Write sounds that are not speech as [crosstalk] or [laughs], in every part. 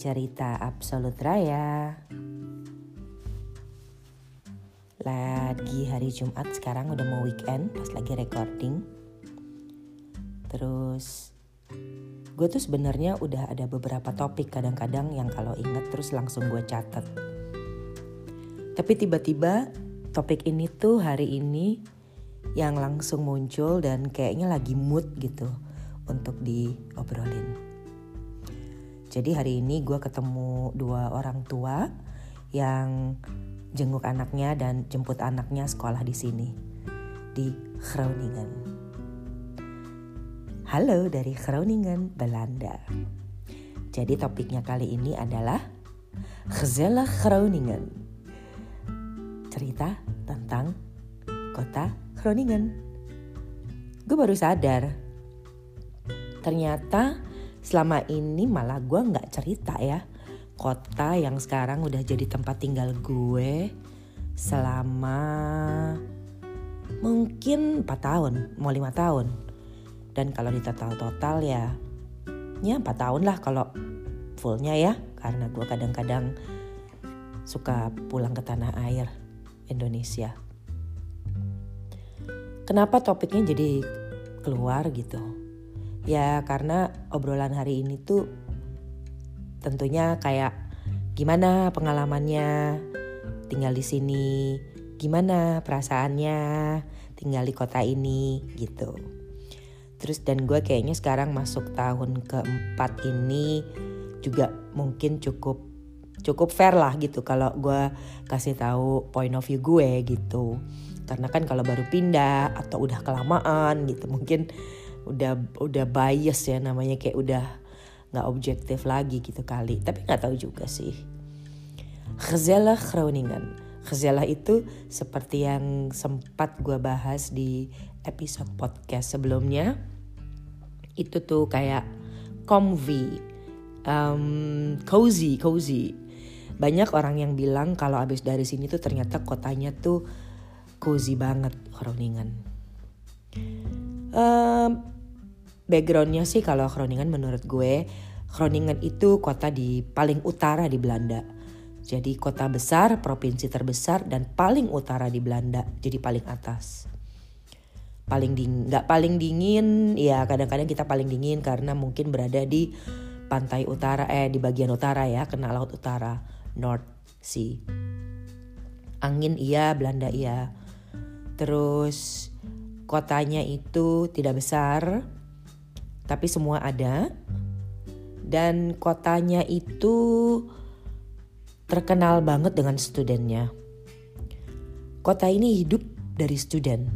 cerita Absolut Raya. Lagi hari Jumat sekarang udah mau weekend pas lagi recording. Terus gue tuh sebenarnya udah ada beberapa topik kadang-kadang yang kalau inget terus langsung gue catat. Tapi tiba-tiba topik ini tuh hari ini yang langsung muncul dan kayaknya lagi mood gitu untuk diobrolin. Jadi hari ini gue ketemu dua orang tua yang jenguk anaknya dan jemput anaknya sekolah di sini di Groningen. Halo dari Groningen, Belanda. Jadi topiknya kali ini adalah Gezellig Groningen. Cerita tentang kota Groningen. Gue baru sadar, ternyata selama ini malah gue nggak cerita ya kota yang sekarang udah jadi tempat tinggal gue selama mungkin 4 tahun, mau lima tahun. Dan kalau di total-total ya, ya 4 tahun lah kalau fullnya ya. Karena gue kadang-kadang suka pulang ke tanah air Indonesia. Kenapa topiknya jadi keluar gitu? Ya karena obrolan hari ini tuh tentunya kayak gimana pengalamannya tinggal di sini, gimana perasaannya tinggal di kota ini gitu. Terus dan gue kayaknya sekarang masuk tahun keempat ini juga mungkin cukup cukup fair lah gitu kalau gue kasih tahu point of view gue gitu. Karena kan kalau baru pindah atau udah kelamaan gitu mungkin udah udah bias ya namanya kayak udah nggak objektif lagi gitu kali. Tapi nggak tahu juga sih. Gezellig Groningen Gezellig itu seperti yang sempat gue bahas di episode podcast sebelumnya. Itu tuh kayak comfy um, cozy cozy. Banyak orang yang bilang kalau abis dari sini tuh ternyata kotanya tuh cozy banget Groningen um, backgroundnya sih kalau Groningen menurut gue Groningen itu kota di paling utara di Belanda. Jadi kota besar, provinsi terbesar dan paling utara di Belanda. Jadi paling atas. Paling dingin, nggak paling dingin, ya kadang-kadang kita paling dingin karena mungkin berada di pantai utara, eh di bagian utara ya, kena laut utara, North Sea. Angin iya, Belanda iya. Terus kotanya itu tidak besar, tapi semua ada. Dan kotanya itu terkenal banget dengan studennya. Kota ini hidup dari student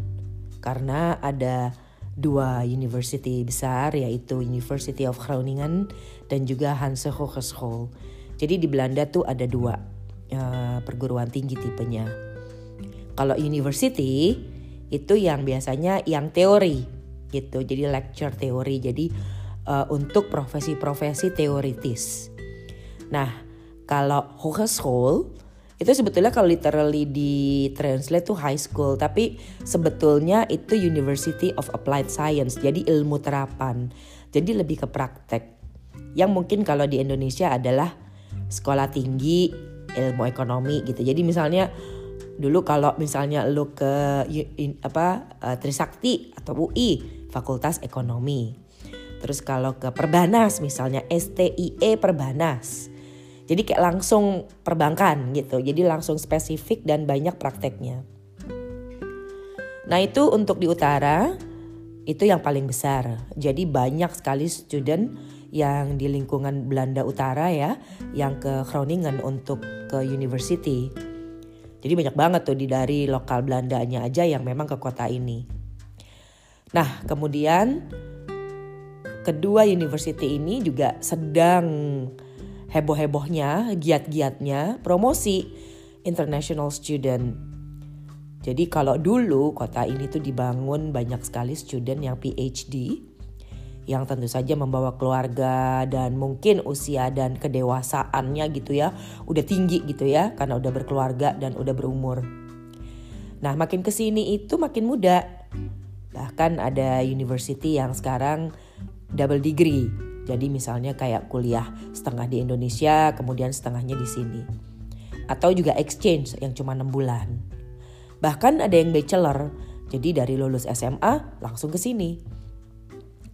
karena ada dua university besar yaitu University of Groningen dan juga Hanse Hogeschool. Jadi di Belanda tuh ada dua uh, perguruan tinggi tipenya. Kalau university itu yang biasanya yang teori gitu. Jadi lecture teori. Jadi uh, untuk profesi-profesi teoritis. Nah, kalau hogeschool itu sebetulnya kalau literally di translate tuh high school, tapi sebetulnya itu University of Applied Science. Jadi ilmu terapan. Jadi lebih ke praktek. Yang mungkin kalau di Indonesia adalah sekolah tinggi ilmu ekonomi gitu. Jadi misalnya dulu kalau misalnya lu ke apa uh, Trisakti atau UI Fakultas Ekonomi. Terus kalau ke Perbanas misalnya STIE Perbanas. Jadi kayak langsung perbankan gitu. Jadi langsung spesifik dan banyak prakteknya. Nah itu untuk di utara itu yang paling besar. Jadi banyak sekali student yang di lingkungan Belanda Utara ya, yang ke Groningen untuk ke university. Jadi banyak banget tuh di dari lokal Belandanya aja yang memang ke kota ini. Nah, kemudian kedua university ini juga sedang heboh-hebohnya, giat-giatnya promosi international student. Jadi kalau dulu kota ini tuh dibangun banyak sekali student yang PhD yang tentu saja membawa keluarga dan mungkin usia dan kedewasaannya gitu ya udah tinggi gitu ya karena udah berkeluarga dan udah berumur. Nah makin ke sini itu makin muda Bahkan ada university yang sekarang double degree. Jadi misalnya kayak kuliah setengah di Indonesia, kemudian setengahnya di sini. Atau juga exchange yang cuma 6 bulan. Bahkan ada yang bachelor, jadi dari lulus SMA langsung ke sini.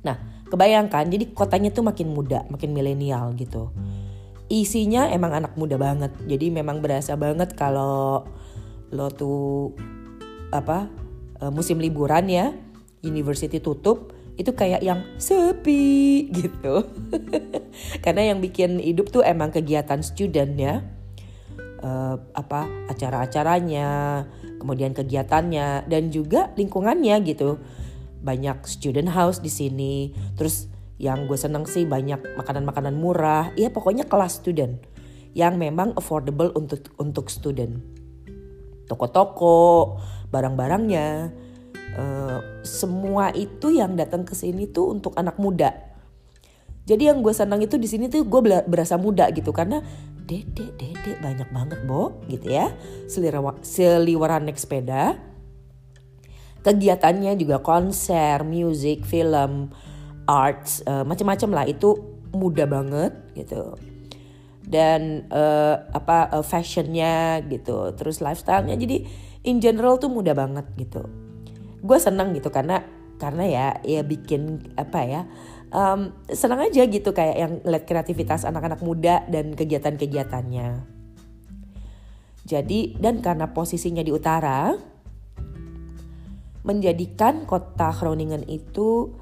Nah, kebayangkan jadi kotanya tuh makin muda, makin milenial gitu. Isinya emang anak muda banget. Jadi memang berasa banget kalau lo tuh apa eh, musim liburan ya, university tutup, itu kayak yang sepi [laughs] gitu. Karena yang bikin hidup tuh emang kegiatan student ya. Uh, apa acara-acaranya, kemudian kegiatannya dan juga lingkungannya gitu. Banyak student house di sini. Terus yang gue seneng sih banyak makanan-makanan murah. Ya pokoknya kelas student yang memang affordable untuk untuk student. Toko-toko, barang-barangnya, uh, semua itu yang datang ke sini tuh untuk anak muda. Jadi yang gue senang itu di sini tuh gue berasa muda gitu. Karena dede dede banyak banget bo gitu ya. Seliwaran naik sepeda. Kegiatannya juga konser musik film arts uh, macam-macam lah. Itu mudah banget gitu. Dan uh, apa uh, fashionnya gitu. Terus lifestylenya. Jadi in general tuh mudah banget gitu gue seneng gitu karena karena ya ya bikin apa ya um, senang aja gitu kayak yang lihat kreativitas anak-anak muda dan kegiatan-kegiatannya. Jadi dan karena posisinya di utara menjadikan kota Groningen itu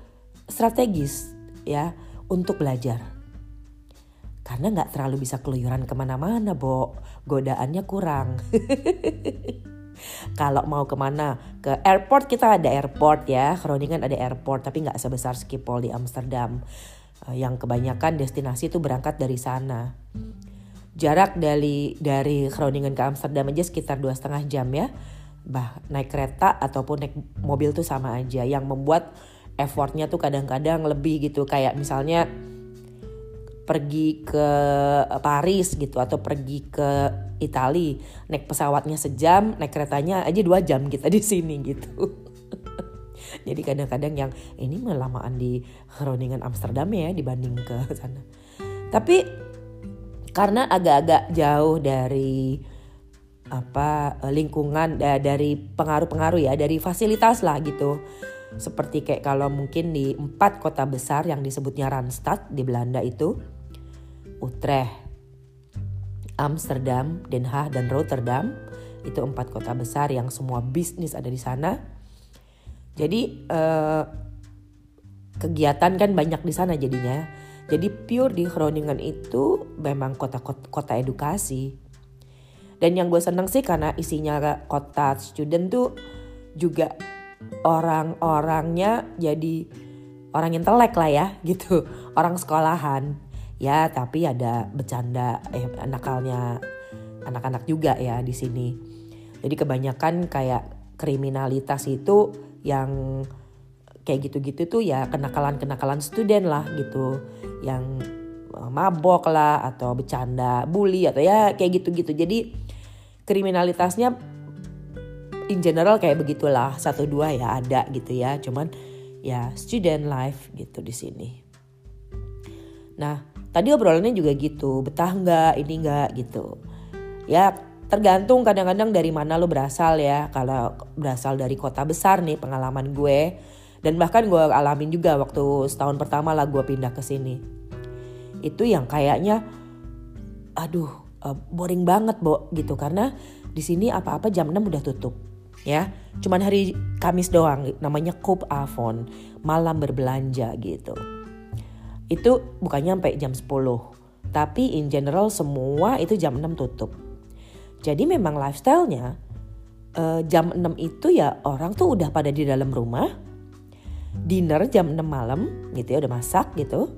strategis ya untuk belajar. Karena nggak terlalu bisa keluyuran ke mana-mana, Bo. Godaannya kurang. [laughs] Kalau mau ke mana ke airport kita ada airport ya, Groningen ada airport tapi nggak sebesar Schiphol di Amsterdam. Eh, yang kebanyakan destinasi itu berangkat dari sana. Jarak dari dari Groningen ke Amsterdam aja sekitar dua setengah jam ya. Bah naik kereta ataupun naik mobil tuh sama aja. Yang membuat effortnya tuh kadang-kadang lebih gitu kayak misalnya pergi ke Paris gitu atau pergi ke Itali naik pesawatnya sejam naik keretanya aja dua jam kita di sini gitu. [laughs] Jadi kadang-kadang yang ini melamaan di Groningen Amsterdam ya dibanding ke sana. Tapi karena agak-agak jauh dari apa lingkungan dari pengaruh-pengaruh ya dari fasilitas lah gitu. Seperti kayak kalau mungkin di empat kota besar yang disebutnya Randstad di Belanda itu Utrecht, Amsterdam, Den Haag, dan Rotterdam. Itu empat kota besar yang semua bisnis ada di sana. Jadi eh, kegiatan kan banyak di sana jadinya. Jadi pure di Groningen itu memang kota-kota edukasi. Dan yang gue seneng sih karena isinya kota student tuh juga orang-orangnya jadi orang intelek lah ya gitu. Orang sekolahan ya tapi ada bercanda eh nakalnya anak-anak juga ya di sini. Jadi kebanyakan kayak kriminalitas itu yang kayak gitu-gitu tuh ya kenakalan-kenakalan student lah gitu. Yang eh, mabok lah atau bercanda bully atau ya kayak gitu-gitu. Jadi kriminalitasnya in general kayak begitulah. Satu dua ya ada gitu ya. Cuman ya student life gitu di sini. Nah Tadi obrolannya juga gitu, betah nggak, ini nggak gitu. Ya tergantung kadang-kadang dari mana lo berasal ya. Kalau berasal dari kota besar nih pengalaman gue. Dan bahkan gue alamin juga waktu setahun pertama lah gue pindah ke sini. Itu yang kayaknya, aduh eh, boring banget bo gitu. Karena di sini apa-apa jam 6 udah tutup ya. Cuman hari Kamis doang namanya Coop Avon, malam berbelanja gitu itu bukannya sampai jam 10 tapi in general semua itu jam 6 tutup. Jadi memang lifestyle-nya uh, jam 6 itu ya orang tuh udah pada di dalam rumah. Dinner jam 6 malam gitu ya udah masak gitu.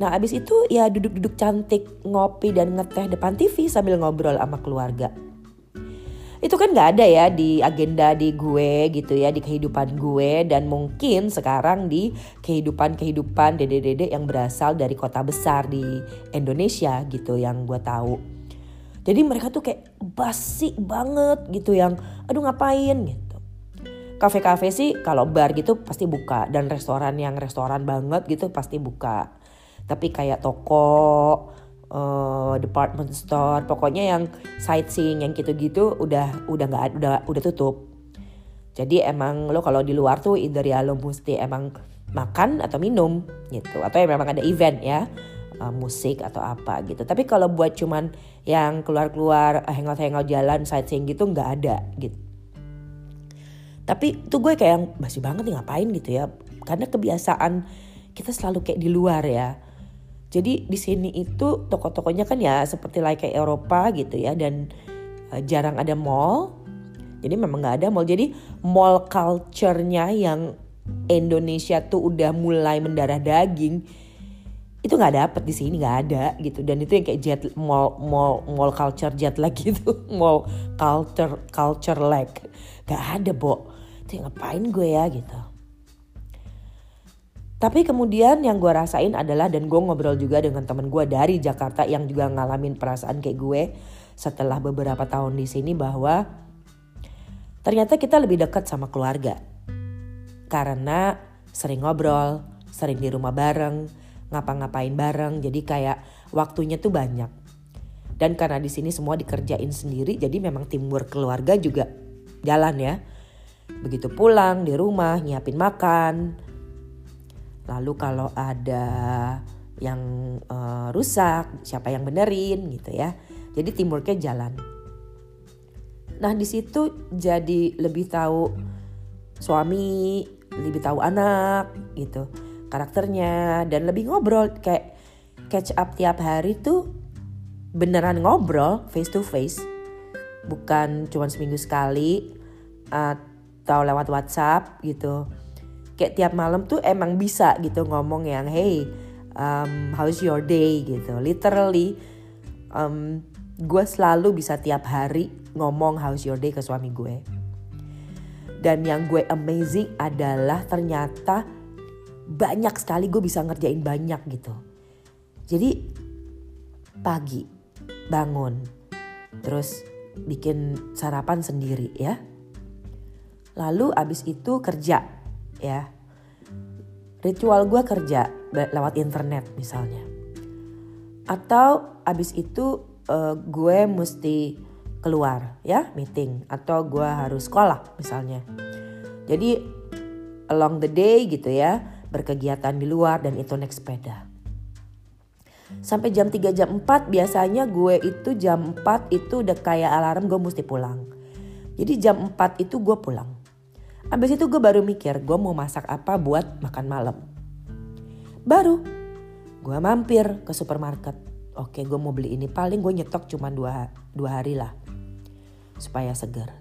Nah abis itu ya duduk-duduk cantik ngopi dan ngeteh depan TV sambil ngobrol sama keluarga itu kan nggak ada ya di agenda di gue gitu ya di kehidupan gue dan mungkin sekarang di kehidupan kehidupan dede-dede yang berasal dari kota besar di Indonesia gitu yang gue tahu. Jadi mereka tuh kayak basi banget gitu yang aduh ngapain? gitu. Kafe-kafe sih kalau bar gitu pasti buka dan restoran yang restoran banget gitu pasti buka. Tapi kayak toko, uh, department store, pokoknya yang sightseeing yang gitu-gitu udah udah nggak udah udah tutup. Jadi emang lo kalau di luar tuh either ya lo mesti emang makan atau minum gitu. Atau ya memang ada event ya uh, musik atau apa gitu. Tapi kalau buat cuman yang keluar-keluar hangout-hangout jalan sightseeing gitu nggak ada gitu. Tapi itu gue kayak masih banget nih ngapain? gitu ya. Karena kebiasaan kita selalu kayak di luar ya jadi di sini itu toko-tokonya kan ya seperti like kayak Eropa gitu ya dan uh, jarang ada mall. Jadi memang nggak ada mall. Jadi mall culture-nya yang Indonesia tuh udah mulai mendarah daging itu nggak dapet di sini nggak ada gitu. Dan itu yang kayak jet mall mall mall culture jet lag gitu. [laughs] Mall culture culture lag. Nggak ada bo. Itu ngapain gue ya gitu. Tapi kemudian yang gue rasain adalah dan gue ngobrol juga dengan temen gue dari Jakarta yang juga ngalamin perasaan kayak gue setelah beberapa tahun di sini bahwa ternyata kita lebih dekat sama keluarga. Karena sering ngobrol, sering di rumah bareng, ngapa-ngapain bareng, jadi kayak waktunya tuh banyak. Dan karena di sini semua dikerjain sendiri, jadi memang teamwork keluarga juga jalan ya. Begitu pulang di rumah nyiapin makan. Lalu kalau ada yang uh, rusak, siapa yang benerin gitu ya. Jadi teamworknya jalan. Nah di situ jadi lebih tahu suami, lebih tahu anak gitu karakternya dan lebih ngobrol kayak catch up tiap hari tuh beneran ngobrol face to face bukan cuma seminggu sekali atau lewat WhatsApp gitu kayak tiap malam tuh emang bisa gitu ngomong yang hey um, how's your day? gitu. Literally um, gue selalu bisa tiap hari ngomong how's your day? ke suami gue. Dan yang gue amazing adalah ternyata banyak sekali gue bisa ngerjain banyak gitu. Jadi pagi bangun terus bikin sarapan sendiri ya. Lalu abis itu kerja ya. Ritual gue kerja lewat internet misalnya. Atau abis itu uh, gue mesti keluar ya meeting atau gue harus sekolah misalnya. Jadi along the day gitu ya berkegiatan di luar dan itu naik sepeda. Sampai jam 3 jam 4 biasanya gue itu jam 4 itu udah kayak alarm gue mesti pulang. Jadi jam 4 itu gue pulang. Abis itu gue baru mikir gue mau masak apa buat makan malam. Baru gue mampir ke supermarket. Oke gue mau beli ini paling gue nyetok cuma dua, dua hari lah. Supaya segar.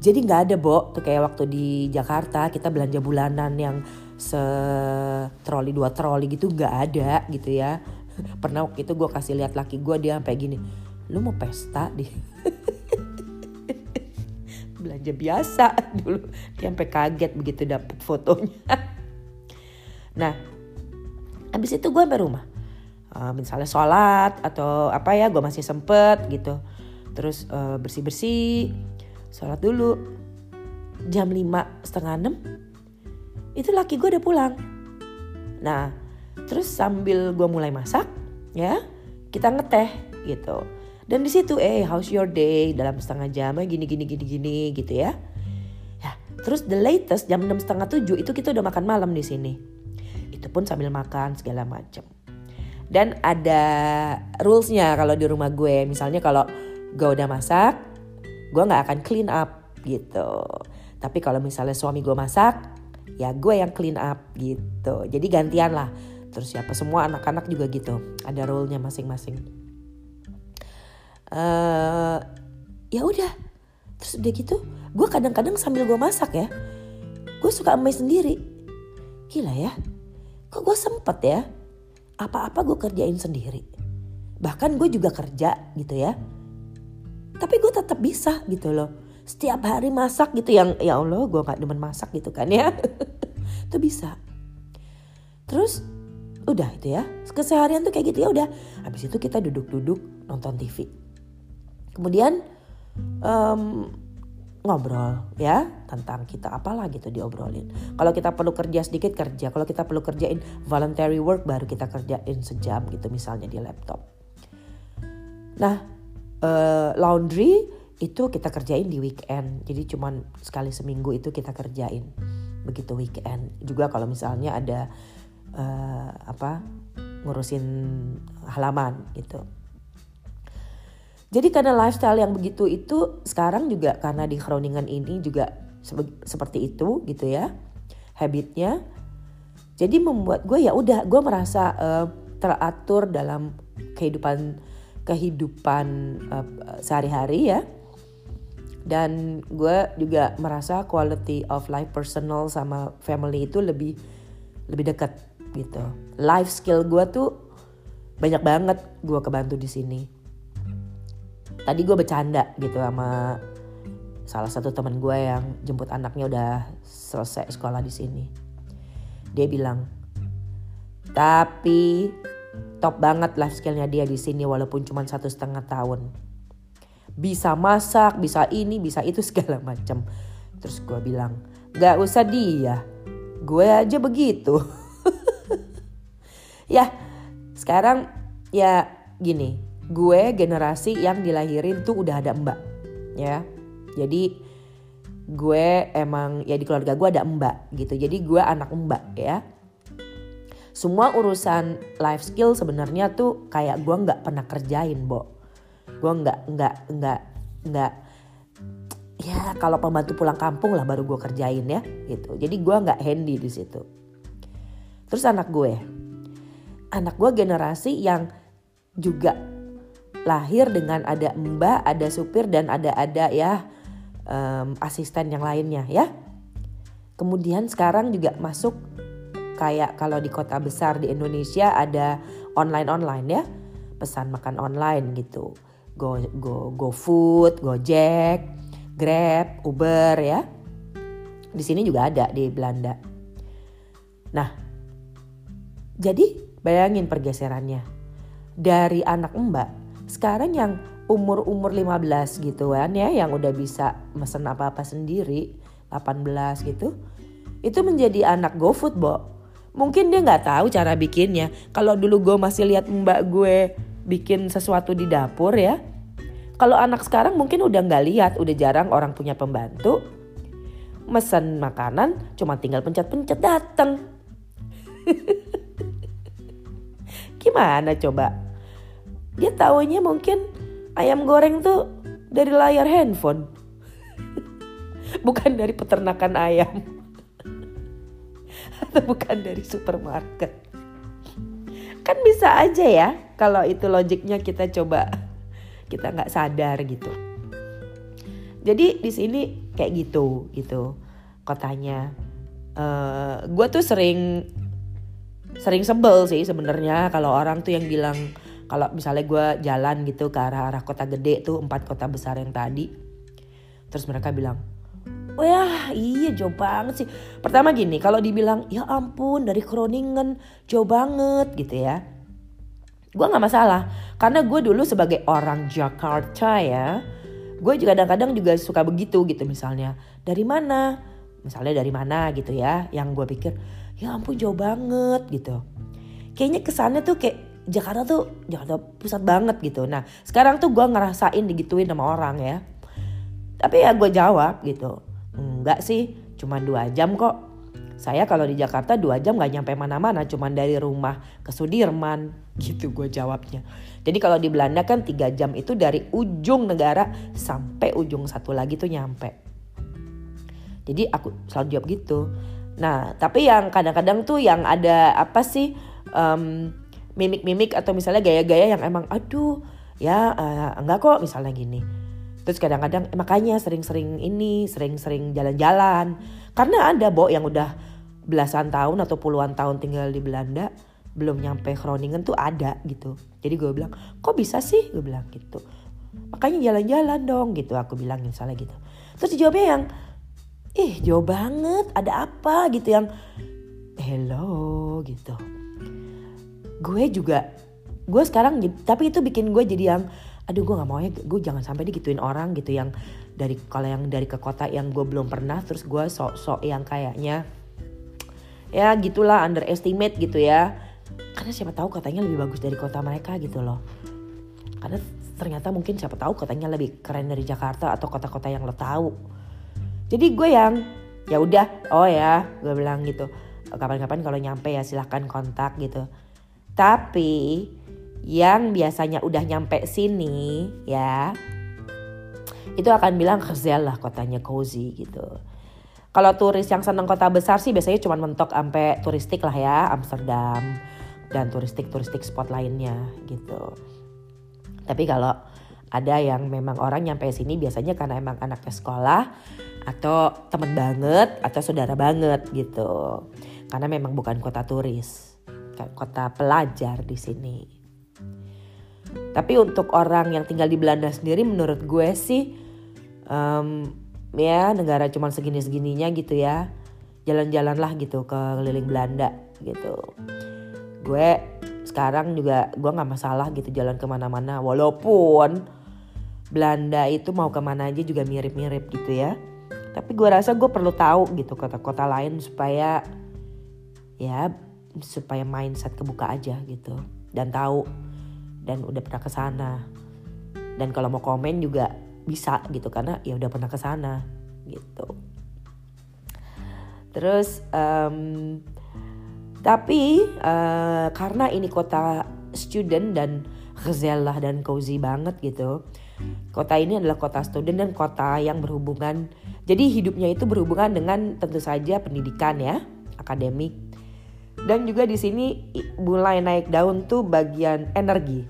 Jadi gak ada Bo tuh kayak waktu di Jakarta kita belanja bulanan yang se troli dua troli gitu gak ada gitu ya. [laughs] Pernah waktu itu gue kasih lihat laki gue dia sampai gini. Lu mau pesta [laughs] di belanja biasa. [laughs] Dulu dia sampai kaget begitu dapet fotonya. [laughs] Nah habis itu gue sampai rumah. Uh, misalnya sholat atau apa ya gue masih sempet gitu. Terus uh, eh, bersih bersih sholat dulu. Jam lima setengah enam itu laki gue udah pulang. Nah terus sambil gue mulai masak ya kita ngeteh gitu dan di situ eh how's your day dalam setengah jam eh, gini gini gini gini gitu ya. Ya, terus the latest jam enam setengah tujuh itu kita udah makan malam di sini. Itu pun sambil makan segala macam. Dan ada rulesnya kalau di rumah gue, misalnya kalau gue udah masak, gue nggak akan clean up gitu. Tapi kalau misalnya suami gue masak, ya gue yang clean up gitu. Jadi gantian lah. Terus siapa semua anak-anak juga gitu. Ada rule-nya masing-masing uh, ya udah. Terus udah gitu gue kadang-kadang sambil gue masak ya gue suka amazed sendiri. Gila ya kok gue sempet ya apa-apa gue kerjain sendiri. Bahkan gue juga kerja gitu ya. Tapi gue tetap bisa gitu loh. Setiap hari masak gitu yang ya Allah gue gak demen masak gitu kan ya. [laughs] Itu bisa. Terus udah itu ya keseharian tuh kayak gitu ya udah. Habis itu kita duduk-duduk nonton TV Kemudian um, ngobrol ya tentang kita apalah gitu diobrolin. Kalau kita perlu kerja sedikit kerja, kalau kita perlu kerjain voluntary work baru kita kerjain sejam gitu misalnya di laptop. Nah, uh, laundry itu kita kerjain di weekend. Jadi cuman sekali seminggu itu kita kerjain. Begitu weekend. Juga kalau misalnya ada uh, apa ngurusin halaman gitu. Jadi karena lifestyle yang begitu itu sekarang juga karena di Groningen ini juga seperti itu gitu ya habitnya. Jadi membuat gue ya udah gue merasa uh, teratur dalam kehidupan kehidupan uh, sehari-hari ya. Dan gue juga merasa quality of life personal sama family itu lebih lebih dekat gitu. Life skill gue tuh banyak banget gue kebantu di sini tadi gue bercanda gitu sama salah satu teman gue yang jemput anaknya udah selesai sekolah di sini. Dia bilang, tapi top banget life skillnya dia di sini walaupun cuma satu setengah tahun. Bisa masak, bisa ini, bisa itu [laughs] segala macam. Terus gue bilang, gak usah dia, gue aja begitu. [laughs] ya, sekarang ya gini, gue generasi yang dilahirin tuh udah ada mbak ya. Jadi gue emang ya di keluarga gue ada mbak gitu. Jadi gue anak mbak ya. Semua urusan life skill sebenarnya tuh kayak gue nggak pernah kerjain bo. Gue nggak nggak nggak nggak ya kalau pembantu pulang kampung lah baru gue kerjain ya gitu. Jadi gue nggak handy di situ. Terus anak gue. Anak gue generasi yang juga lahir dengan ada mbak, ada supir dan ada ada ya um, asisten yang lainnya ya. Kemudian sekarang juga masuk kayak kalau di kota besar di Indonesia ada online-online ya, pesan makan online gitu. Go go go food, Gojek, Grab, Uber ya. Di sini juga ada di Belanda. Nah, jadi bayangin pergeserannya dari anak mbak sekarang yang umur-umur 15 gitu kan ya yang udah bisa mesen apa-apa sendiri 18 gitu itu menjadi anak GoFood Bo. Mungkin dia nggak tahu cara bikinnya. Kalau dulu gue masih lihat mbak gue bikin sesuatu di dapur ya kalau anak sekarang mungkin udah nggak lihat udah jarang orang punya pembantu. Mesen makanan cuma tinggal pencet-pencet dateng. [laughs] Gimana coba dia taunya mungkin ayam goreng tuh dari layar handphone. [laughs] bukan dari peternakan ayam. [laughs] Atau bukan dari supermarket. Kan bisa aja ya kalau itu logiknya kita coba kita nggak sadar gitu. Jadi di sini kayak gitu gitu kotanya. Uh, eh, gue tuh sering sering sebel sih sebenarnya kalau orang tuh yang bilang kalau misalnya gue jalan gitu ke arah arah kota gede tuh empat kota besar yang tadi terus mereka bilang oh ya iya jauh banget sih. Pertama gini kalau dibilang ya ampun dari Kroningen jauh banget gitu ya. Gue nggak masalah karena gue dulu sebagai orang Jakarta ya gue juga kadang-kadang juga suka begitu gitu misalnya dari mana? Misalnya dari mana gitu ya yang gue pikir ya ampun jauh banget gitu. Kayaknya kesannya tuh kayak Jakarta tuh Jakarta pusat banget gitu. Nah sekarang tuh gue ngerasain digituin sama orang ya. Tapi ya gue jawab gitu. Enggak sih, cuma dua jam kok. Saya kalau di Jakarta dua jam gak nyampe mana-mana, cuma dari rumah ke Sudirman gitu gue jawabnya. Jadi kalau di Belanda kan tiga jam itu dari ujung negara sampai ujung satu lagi tuh nyampe. Jadi aku selalu jawab gitu. Nah tapi yang kadang-kadang tuh yang ada apa sih um, mimik-mimik atau misalnya gaya-gaya yang emang aduh ya uh, enggak kok misalnya gini. Terus kadang-kadang makanya sering-sering ini sering-sering jalan-jalan. Karena ada bo yang udah belasan tahun atau puluhan tahun tinggal di Belanda belum nyampe Groningen tuh ada gitu. Jadi gue bilang kok bisa sih? Gue bilang gitu. Makanya jalan-jalan dong gitu. Aku bilang misalnya gitu. Terus dijawabnya yang ih jauh banget ada apa? Gitu yang hello gitu gue juga gue sekarang tapi itu bikin gue jadi yang aduh gue nggak mau ya gue jangan sampai digituin orang gitu yang dari kalau yang dari ke kota yang gue belum pernah terus gue sok-sok yang kayaknya ya gitulah underestimate gitu ya. Karena siapa tahu katanya lebih bagus dari kota mereka gitu loh. Karena ternyata mungkin siapa tahu katanya lebih keren dari Jakarta atau kota-kota yang lo tahu. Jadi gue yang ya udah oh ya gue bilang gitu. Kapan-kapan kalau nyampe ya silahkan kontak gitu tapi yang biasanya udah nyampe sini ya itu akan bilang Gezel lah kotanya cozy gitu. Kalau turis yang seneng kota besar sih biasanya cuma mentok sampai turistik lah ya Amsterdam dan turistik-turistik spot lainnya gitu. Tapi kalau ada yang memang orang nyampe sini biasanya karena emang anaknya sekolah atau temen banget atau saudara banget gitu. Karena memang bukan kota turis, kota pelajar di sini. Tapi untuk orang yang tinggal di Belanda sendiri menurut gue sih um, ya negara cuma segini-segininya gitu ya. Jalan-jalan lah gitu ke keliling Belanda gitu. Gue sekarang juga gue nggak masalah gitu jalan ke mana-mana walaupun Belanda itu mau ke mana aja juga mirip-mirip gitu ya. Tapi gue rasa gue perlu tahu gitu kota-kota lain supaya ya supaya mindset kebuka aja gitu dan tahu dan udah pernah ke sana. Dan kalau mau komen juga bisa gitu karena ya udah pernah ke sana gitu. Terus um, tapi uh, karena ini kota student dan gezellah dan cozy banget gitu. Kota ini adalah kota student dan kota yang berhubungan. Jadi hidupnya itu berhubungan dengan tentu saja pendidikan ya, akademik. Dan juga di sini mulai naik daun tuh bagian energi.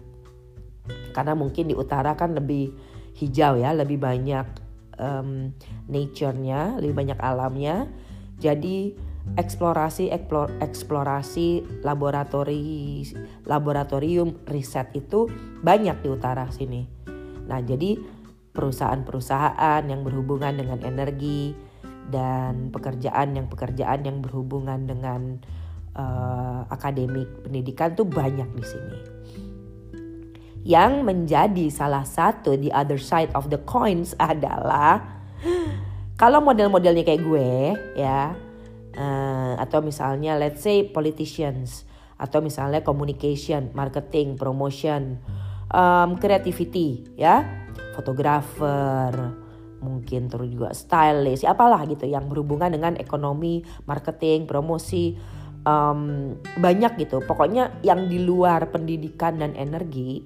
Karena mungkin di utara kan lebih hijau ya lebih banyak um, nature-nya lebih banyak alamnya. Jadi eksplorasi eksplor, eksplorasi laboratori laboratorium riset itu banyak di utara sini. Nah jadi perusahaan-perusahaan yang berhubungan dengan energi dan pekerjaan yang pekerjaan yang berhubungan dengan uh, akademik pendidikan tuh banyak di sini. Yang menjadi salah satu the other side of the coins adalah kalau model-modelnya kayak gue ya uh, atau misalnya let's say politicians atau misalnya communication, marketing, promotion, um, creativity ya, fotografer, mungkin terus juga stylist, apalah gitu yang berhubungan dengan ekonomi, marketing, promosi, um, banyak gitu. Pokoknya yang di luar pendidikan dan energi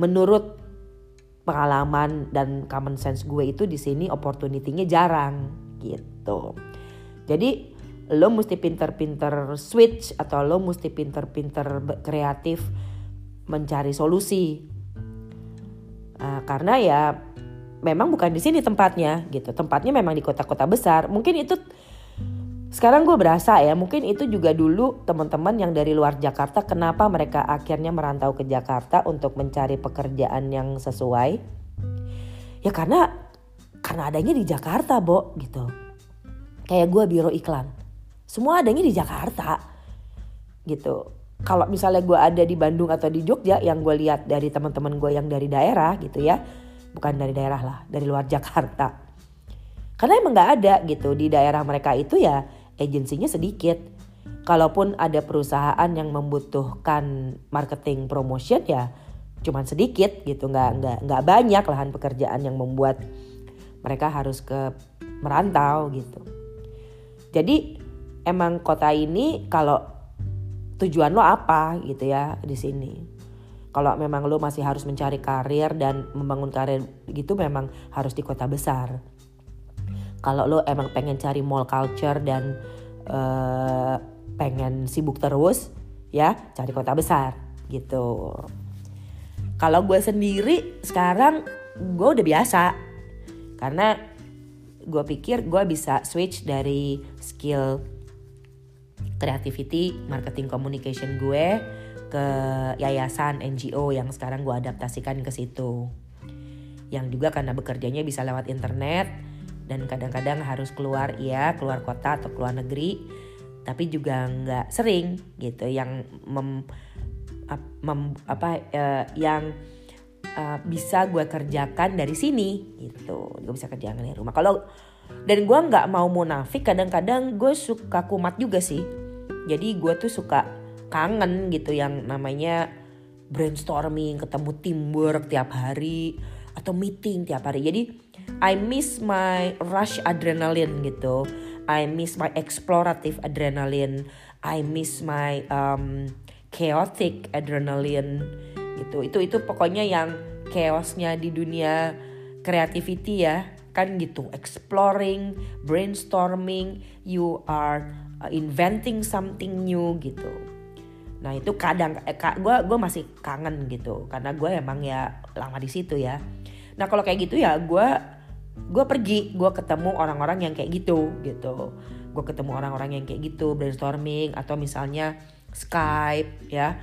menurut pengalaman dan common sense gue itu di sini opportunity-nya jarang gitu. Jadi lo mesti pinter-pinter switch atau lo mesti pinter-pinter kreatif mencari solusi. Uh, karena ya memang bukan di sini tempatnya gitu. Tempatnya memang di kota-kota besar. Mungkin itu sekarang gue berasa ya mungkin itu juga dulu teman-teman yang dari luar Jakarta kenapa mereka akhirnya merantau ke Jakarta untuk mencari pekerjaan yang sesuai? Ya karena karena adanya di Jakarta Bo gitu. Kayak gue biro iklan. Semua adanya di Jakarta gitu. Kalau misalnya gue ada di Bandung atau di Jogja yang gue lihat dari teman-teman gue yang dari daerah gitu ya. Bukan dari daerah lah dari luar Jakarta. Karena emang nggak ada gitu. Di daerah mereka itu ya agensinya sedikit. Kalaupun ada perusahaan yang membutuhkan marketing promotion ya cuman sedikit gitu, nggak nggak nggak banyak lahan pekerjaan yang membuat mereka harus ke merantau gitu. Jadi emang kota ini kalau tujuan lo apa gitu ya di sini. Kalau memang lo masih harus mencari karir dan membangun karir gitu memang harus di kota besar kalau lo emang pengen cari mall culture dan uh, pengen sibuk terus ya cari kota besar gitu. Kalau gue sendiri sekarang gue udah biasa. Karena gue pikir gue bisa switch dari skill creativity marketing communication gue ke yayasan NGO yang sekarang gue adaptasikan ke situ. Yang juga karena bekerjanya bisa lewat internet dan kadang-kadang harus keluar ya keluar kota atau keluar negeri. Tapi juga nggak sering gitu yang mem, mem apa uh, yang uh, bisa gue kerjakan dari sini gitu. Gue bisa kerjakan dari rumah. Kalau dan gue nggak mau munafik kadang-kadang gue suka kumat juga sih. Jadi gue tuh suka kangen gitu yang namanya brainstorming ketemu teamwork tiap hari atau meeting tiap hari. Jadi I miss my rush adrenaline gitu. I miss my explorative adrenaline. I miss my um, chaotic adrenaline gitu. Itu itu pokoknya yang chaosnya di dunia creativity ya. Kan gitu exploring brainstorming you are uh, inventing something new gitu. Nah itu kadang eh, gue gue masih kangen gitu. Karena gue emang ya lama di situ ya nah kalau kayak gitu ya gue gue pergi. Gue ketemu orang-orang yang kayak gitu gitu. Gue ketemu orang-orang yang kayak gitu brainstorming atau misalnya Skype ya.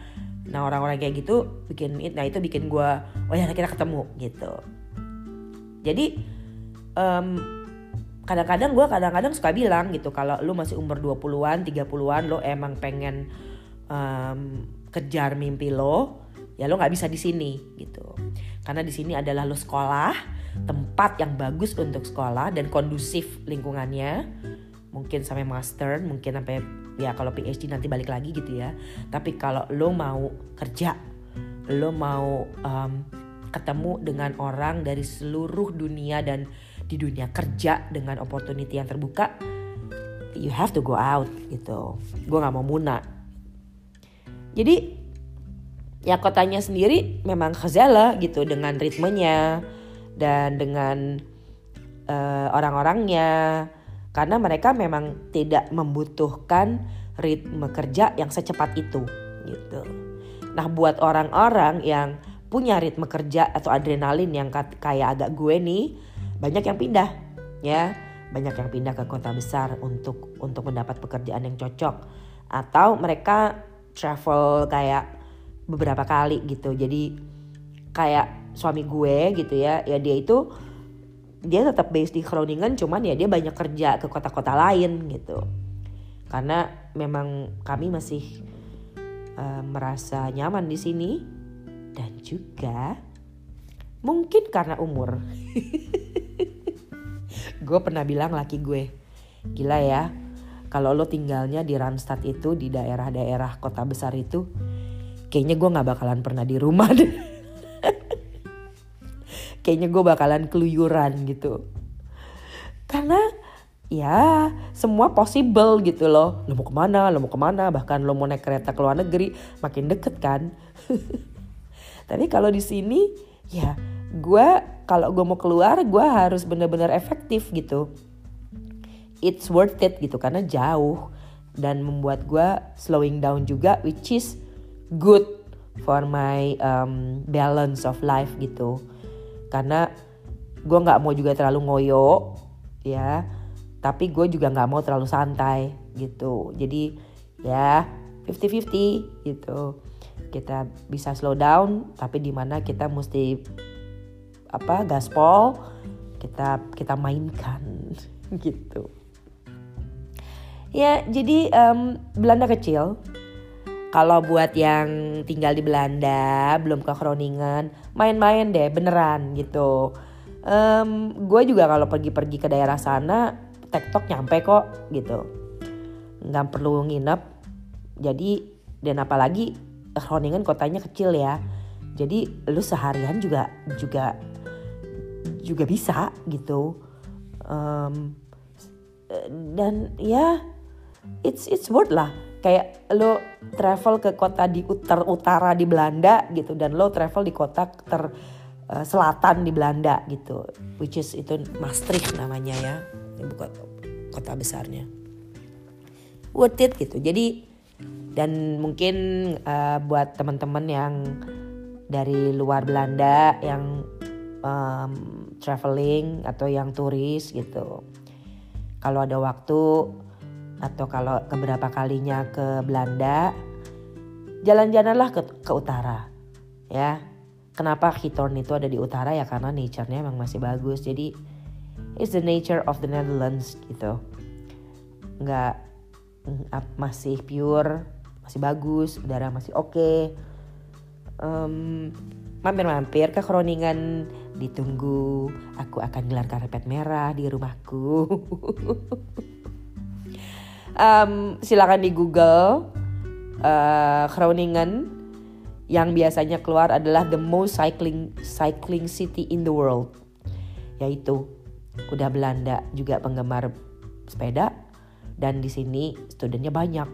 Nah orang-orang kayak gitu bikin nah itu bikin gue oh ya kita ketemu gitu. Jadi um, kadang-kadang gue kadang-kadang suka bilang gitu kalau lu masih umur 20-an 30-an lo emang pengen um, kejar mimpi lo ya lo nggak bisa di sini gitu karena di sini adalah lo sekolah tempat yang bagus untuk sekolah dan kondusif lingkungannya. Mungkin sampai master mungkin sampai ya kalau PhD nanti balik lagi gitu ya. Tapi kalau lo mau kerja lo mau um, ketemu dengan orang dari seluruh dunia dan di dunia kerja dengan opportunity yang terbuka you have to go out gitu. Gue nggak mau muna. Jadi ya kotanya sendiri memang khazala gitu dengan ritmenya dan dengan uh, orang-orangnya karena mereka memang tidak membutuhkan ritme kerja yang secepat itu gitu. Nah, buat orang-orang yang punya ritme kerja atau adrenalin yang kayak agak gue nih, banyak yang pindah ya. Banyak yang pindah ke kota besar untuk untuk mendapat pekerjaan yang cocok atau mereka travel kayak beberapa kali gitu. Jadi kayak suami gue gitu ya, ya dia itu dia tetap based di Groningen cuman ya dia banyak kerja ke kota-kota lain gitu. Karena memang kami masih uh, merasa nyaman di sini. Dan juga mungkin karena umur. [laughs] Gue pernah bilang laki gue gila ya kalau lo tinggalnya di Randstad itu di daerah-daerah kota besar itu kayaknya gue nggak bakalan pernah di rumah deh. Kayaknya gue bakalan keluyuran gitu. Karena ya semua possible gitu loh. Lo mau ke mana lo mau ke mana bahkan lo mau naik kereta ke luar negeri makin deket kan. [laughs] Tapi kalau di sini ya gue kalau gue mau keluar gue harus bener-bener efektif gitu. It's worth it gitu karena jauh. Dan membuat gue slowing down juga which is good for my um, balance of life gitu. Karena gue nggak mau juga terlalu ngoyo ya. Tapi gue juga nggak mau terlalu santai gitu. Jadi ya 50-50 gitu. Kita bisa slow down tapi di mana kita mesti apa gaspol kita kita mainkan [laughs] gitu. Ya jadi um, Belanda kecil kalau buat yang tinggal di Belanda belum ke Groningen main-main deh beneran gitu. Um, gue juga kalau pergi-pergi ke daerah sana tektok nyampe kok gitu. Nggak perlu nginep. Jadi dan apalagi Groningen kotanya kecil ya. Jadi lu seharian juga juga juga bisa gitu. Um, dan ya it's it's worth lah kayak lo travel ke kota di utar utara di Belanda gitu dan lo travel di kota ter uh, selatan di Belanda gitu which is itu Maastricht namanya ya ibu kota, kota besarnya. Worth it gitu. Jadi dan mungkin uh, buat teman-teman yang dari luar Belanda yang um, traveling atau yang turis gitu kalau ada waktu atau kalau keberapa kalinya ke Belanda jalan-jalanlah ke, ke utara ya. Kenapa Gitorn itu ada di utara? Ya karena nature-nya emang masih bagus. Jadi it's the nature of the Netherlands gitu. Nggak masih pure masih bagus udara masih oke. Okay. um, mampir-mampir ke Kroningen ditunggu. Aku akan gelar karpet merah di rumahku [laughs] um, silakan di Google uh, Groningen yang biasanya keluar adalah the most cycling cycling city in the world. Yaitu kuda Belanda juga penggemar sepeda dan di sini studennya banyak.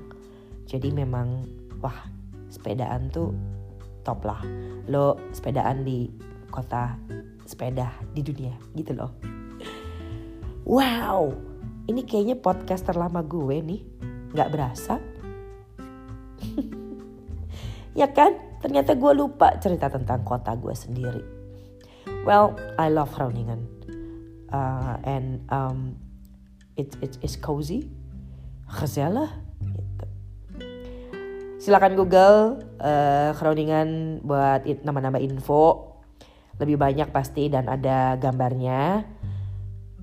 Jadi memang wah sepedaan tuh top lah. Lo sepedaan di kota sepeda di dunia gitu loh. Wow ini kayaknya podcast terlama gue nih. Nggak berasa. [laughs] Ya kan? Ternyata gue lupa cerita tentang kota gue sendiri. Well I love Groningen. Uh, and um, it, it is cozy. Gezellig. Gitu. silakan Google uh, Groningen buat nama-nama info. Lebih banyak pasti dan ada gambarnya.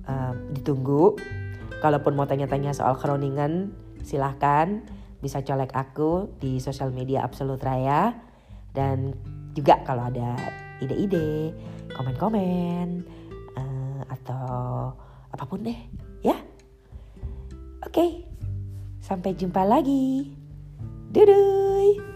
Uh, ditunggu kalaupun mau tanya-tanya soal Groningen silahkan. Bisa colek aku di sosial media Absolut Raya. Dan juga kalau ada ide-ide komen-komen uh, atau apa pun deh ya. Oke sampai jumpa lagi. Duduy.